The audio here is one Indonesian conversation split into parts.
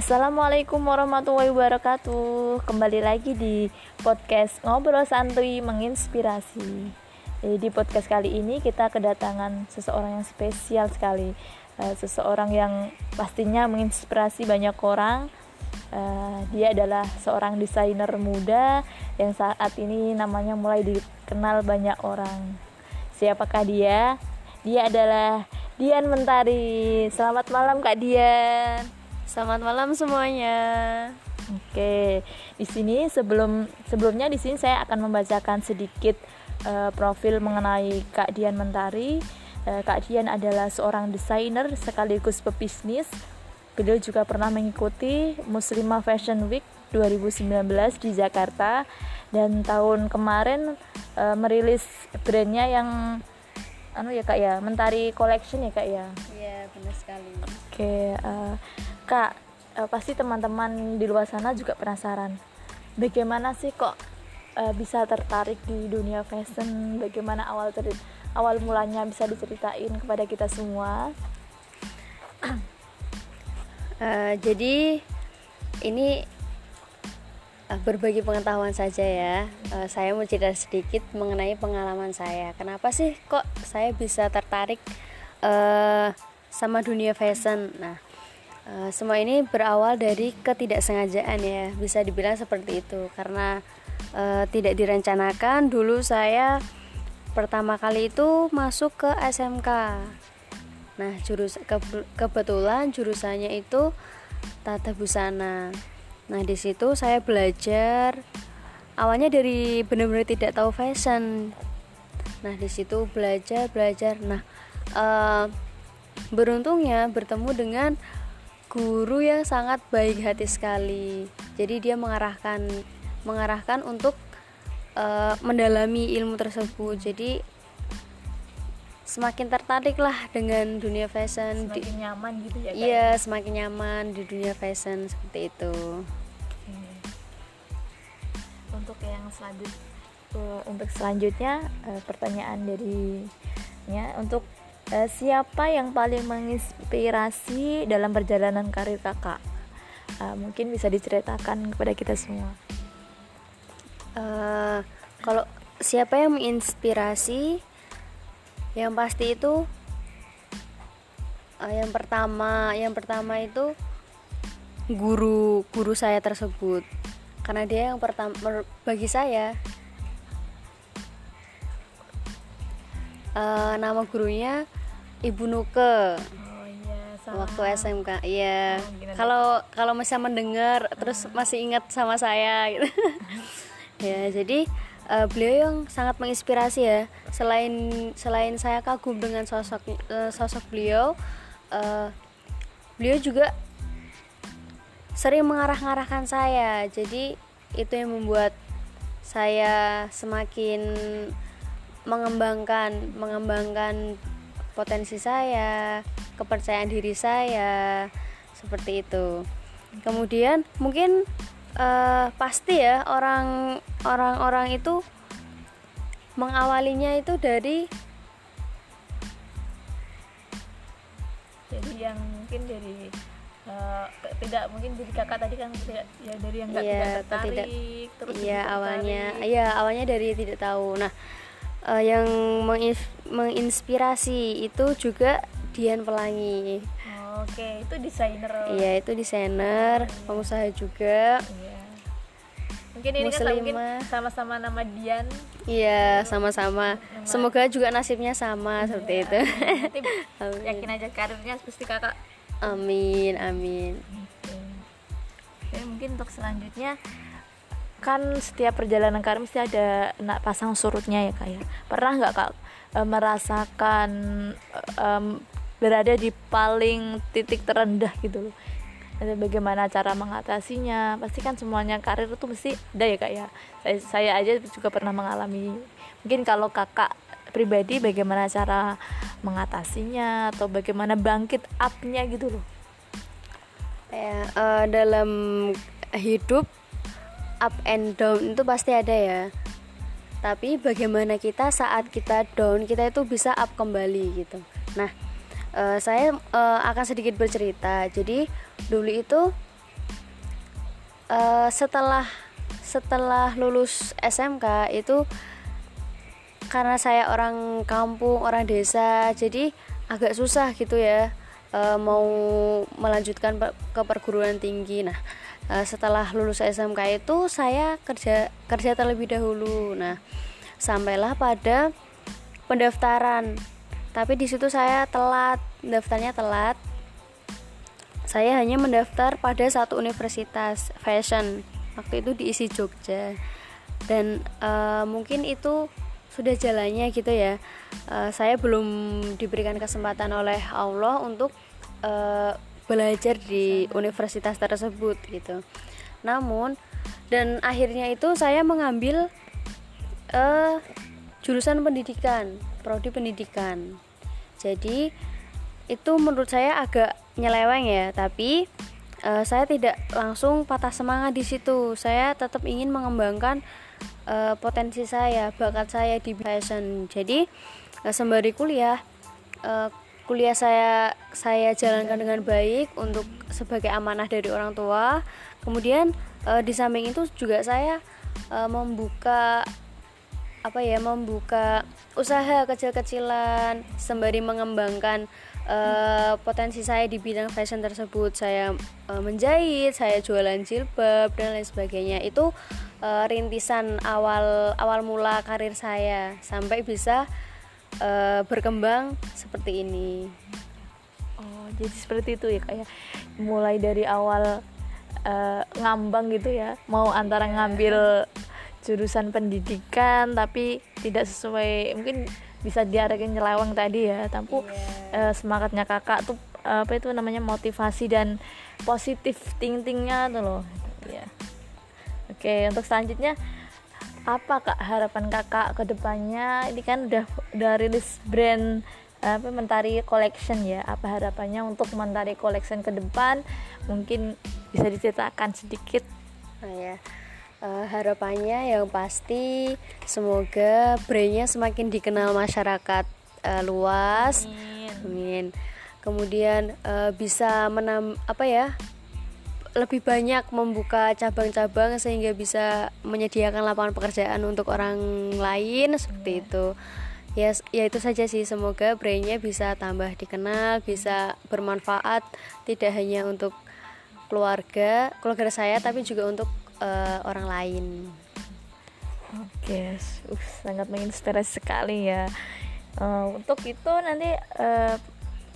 Assalamualaikum warahmatullahi wabarakatuh. Kembali lagi di podcast Ngobrol Santuy Menginspirasi. Jadi di podcast kali ini kita kedatangan seseorang yang spesial sekali. Uh, Seseorang yang pastinya menginspirasi banyak orang. Uh, Dia adalah seorang desainer muda Yang saat ini namanya mulai dikenal banyak orang. Siapakah dia? Dia adalah Dian Mentari. Selamat malam Kak Dian Selamat malam semuanya. Oke, di sini sebelum sebelumnya di sini saya akan membacakan sedikit uh, profil mengenai Kak Dian Mentari. Uh, Kak Dian adalah seorang desainer sekaligus pebisnis. Beliau juga pernah mengikuti Muslimah Fashion Week 2019 di Jakarta dan tahun kemarin uh, merilis brandnya yang anu ya kak ya Mentari Collection ya kak ya. Iya benar sekali. Oke. Uh, Kak, uh, pasti teman-teman di luar sana juga penasaran. Bagaimana sih kok uh, bisa tertarik di dunia fashion? Bagaimana awal ter awal mulanya bisa diceritain kepada kita semua? uh, jadi ini berbagi pengetahuan saja ya. Saya mau cerita sedikit mengenai pengalaman saya. Kenapa sih kok saya bisa tertarik uh, sama dunia fashion? Nah, Uh, semua ini berawal dari ketidaksengajaan ya, bisa dibilang seperti itu karena uh, tidak direncanakan. Dulu saya pertama kali itu masuk ke SMK. Nah, jurus ke, kebetulan jurusannya itu tata busana. Nah, di situ saya belajar awalnya dari benar-benar tidak tahu fashion. Nah, di situ belajar belajar. Nah, uh, beruntungnya bertemu dengan guru yang sangat baik hati sekali. Jadi dia mengarahkan mengarahkan untuk uh, mendalami ilmu tersebut. Jadi semakin tertarik lah dengan dunia fashion. Semakin nyaman gitu ya. Iya, ya? semakin nyaman di dunia fashion seperti itu. Untuk yang selanjut uh, untuk selanjutnya uh, pertanyaan dari ya untuk uh, siapa yang paling menginspirasi dalam perjalanan karir kakak? Uh, mungkin bisa diceritakan kepada kita semua. Uh, kalau siapa yang menginspirasi? Yang pasti itu uh, yang pertama yang pertama itu guru guru saya tersebut. Karena dia yang pertama bagi saya. Uh, nama gurunya Ibu Nuke. Oh iya, Waktu SMK. Iya. Kalau kalau masih mendengar terus masih ingat sama saya gitu. ya, jadi uh, beliau yang sangat menginspirasi ya. Selain selain saya kagum dengan sosok uh, sosok beliau, uh, beliau juga sering mengarah-ngarahkan saya. Jadi itu yang membuat saya semakin mengembangkan mengembangkan potensi saya, kepercayaan diri saya, seperti itu. Kemudian mungkin uh, pasti ya orang orang-orang itu mengawalinya itu dari jadi yang mungkin dari uh, tidak mungkin jadi kakak tadi kan tidak ya dari yang nggak ya, tidak tertarik tidak, terus iya awalnya iya awalnya dari tidak tahu nah uh, yang menginspirasi itu juga Dian Pelangi. Oh, Oke, okay. itu desainer. Iya, itu desainer, iya. pengusaha juga. Iya. Mungkin ini kan mungkin sama-sama nama Dian. Iya, sama-sama. Semoga juga nasibnya sama iya. seperti itu. Nanti yakin aja karirnya pasti kakak. Amin, amin. Oke. Okay. mungkin untuk selanjutnya kan setiap perjalanan karir mesti ada nak pasang surutnya ya kak ya. Pernah nggak kak e, merasakan e, berada di paling titik terendah gitu loh? Ada bagaimana cara mengatasinya? Pasti kan semuanya karir itu mesti ada ya kak ya. Saya, saya aja juga pernah mengalami. Mungkin kalau kakak pribadi bagaimana cara mengatasinya atau bagaimana bangkit upnya gitu loh? Ya uh, dalam hidup up and down itu pasti ada ya. Tapi bagaimana kita saat kita down kita itu bisa up kembali gitu. Nah uh, saya uh, akan sedikit bercerita. Jadi dulu itu uh, setelah setelah lulus SMK itu karena saya orang kampung orang desa jadi agak susah gitu ya uh, mau melanjutkan ke perguruan tinggi. Nah uh, setelah lulus SMK itu saya kerja kerja terlebih dahulu. Nah sampailah pada pendaftaran. Tapi di situ saya telat daftarnya telat. Saya hanya mendaftar pada satu universitas fashion. Waktu itu diisi Jogja. Dan uh, mungkin itu sudah jalannya gitu ya. Uh, saya belum diberikan kesempatan oleh Allah untuk uh, belajar di universitas tersebut gitu. Namun dan akhirnya itu saya mengambil uh, jurusan pendidikan prodi pendidikan. Jadi itu menurut saya agak nyeleweng ya tapi uh, saya tidak langsung patah semangat di situ. Saya tetap ingin mengembangkan uh, potensi saya bakat saya di fashion jadi uh, sembari kuliah uh, kuliah saya saya jalankan dengan baik untuk sebagai amanah dari orang tua. Kemudian e, di samping itu juga saya e, membuka apa ya membuka usaha kecil-kecilan sembari mengembangkan e, potensi saya di bidang fashion tersebut. Saya e, menjahit saya jualan jilbab dan lain sebagainya. Itu e, rintisan awal awal mula karir saya. Sampai bisa uh, berkembang seperti ini. Oh, jadi seperti itu ya kayak ya? mulai dari awal uh, ngambang gitu ya, mau antara ngambil jurusan pendidikan tapi tidak sesuai mungkin bisa diarahkan nyeleweng tadi ya, tapi yeah. uh, semangatnya kakak tuh uh, apa itu namanya motivasi dan positif thinking-nya tuh loh. Ya. Oke, untuk selanjutnya apa kak harapan kakak ke depannya? Ini kan udah udah rilis brand apa Mentari Collection ya. Apa harapannya untuk Mentari Collection ke depan? Mungkin bisa diceritakan sedikit. Oh ya. Uh, harapannya yang pasti semoga brandnya semakin dikenal masyarakat uh, luas. Amin, amin. kemudian uh, bisa menam apa ya lebih banyak membuka cabang-cabang sehingga bisa menyediakan lapangan pekerjaan untuk orang lain seperti iya. itu. Ya ya itu saja sih. Semoga brandnya bisa tambah dikenal bisa bermanfaat tidak hanya untuk keluarga keluarga saya tapi juga untuk uh, orang lain. Oke uh, sangat menginspirasi sekali ya. Uh, untuk itu nanti uh,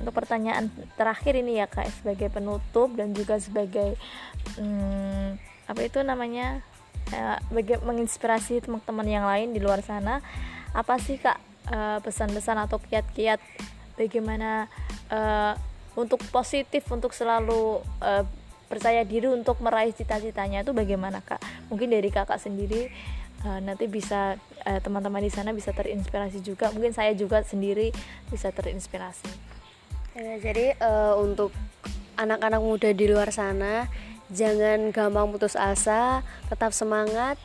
untuk pertanyaan terakhir ini ya kak sebagai penutup dan juga sebagai hmm, apa itu namanya eh, menginspirasi teman-teman yang lain di luar sana apa sih kak eh, pesan-pesan atau kiat-kiat bagaimana uh, untuk positif untuk selalu uh, percaya diri untuk meraih cita-citanya itu bagaimana kak? Mungkin dari kakak sendiri uh, nanti bisa teman-teman uh, di sana bisa terinspirasi juga. Mungkin saya juga sendiri bisa terinspirasi Ya, jadi uh, untuk anak-anak muda di luar sana jangan gampang putus asa, tetap semangat.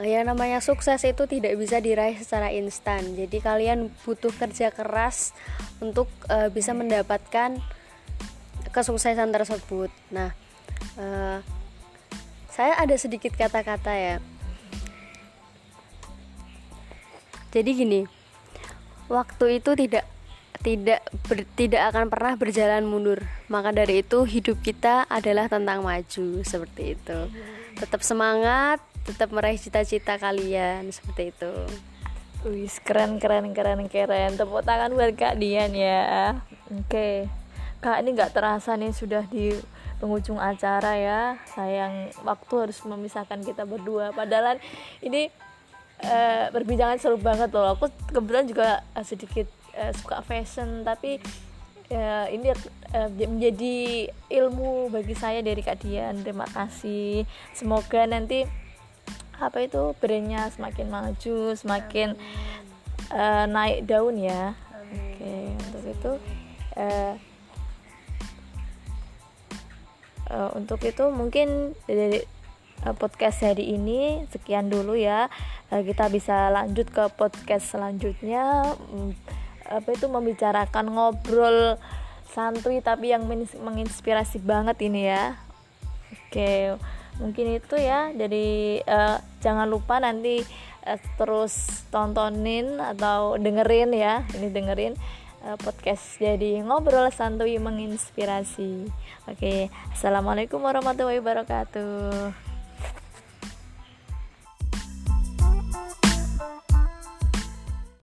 Uh, yang namanya sukses itu tidak bisa diraih secara instan. Jadi kalian butuh kerja keras untuk uh, bisa mendapatkan kesuksesan tersebut. Nah, uh, saya ada sedikit kata-kata ya. Jadi gini, waktu itu tidak tidak ber, tidak akan pernah berjalan mundur. Maka dari itu hidup kita adalah tentang maju seperti itu. Tetap semangat, tetap meraih cita-cita kalian seperti itu. Wih, keren keren keren keren. Tepuk tangan buat Kak Dian ya. Oke. Kak ini nggak terasa nih sudah di penghujung acara ya. Sayang waktu harus memisahkan kita berdua. Padahal ini uh, perbincangan seru banget loh. Aku kebetulan juga uh, sedikit uh, suka fashion tapi uh, ini uh, menjadi ilmu bagi saya dari Kak Dian. Terima kasih. Semoga nanti apa itu brandnya semakin maju semakin uh, naik daun ya. Oke okay, untuk itu uh, uh, untuk itu mungkin dari podcast hari ini. Sekian dulu ya. Kita bisa lanjut ke podcast selanjutnya. Hmm, apa itu membicarakan ngobrol santuy tapi yang menginspirasi banget ini ya. Oke mungkin itu ya. Jadi uh, jangan lupa nanti uh, terus tontonin atau dengerin ya. Ini dengerin uh, podcast jadi ngobrol santuy menginspirasi. Oke assalamualaikum warahmatullahi wabarakatuh